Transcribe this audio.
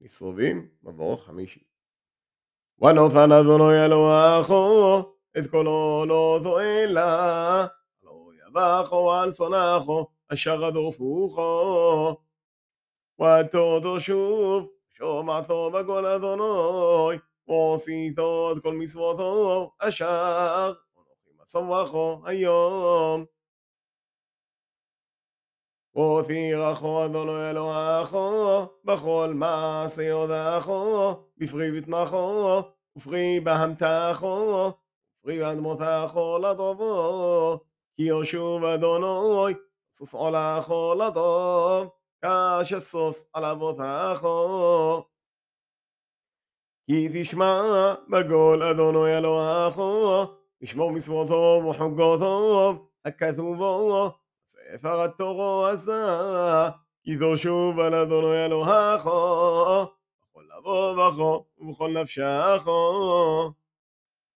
מסרובים, מבוא חמישי. ונותן אדוני אלוהיכו את קולו לא תועלה, לא יבחו על שונאיכו אשר רדופוכו. ותודו שוב שומעתו בקול אדוני, ועשיתו את כל מצוותו אשר אנוכי מסמכו היום. ותירחו אדוני אלוהיכו בכל מעשה יודעכו, בפרי בטנכו, ופרי בהמתכו, ופרי באדמותכו לטובו, כי ישוב אדוני סוס עולכו לטוב, כשסוס על אבותכו. כי תשמע בקול אדוני אלוהיכו, לשמור מצוותו וחוקותו, הכתובו ספר התורו עשה, כי תשוב על אדוני אלוהיכו, בכל בכו ובכל נפשכו.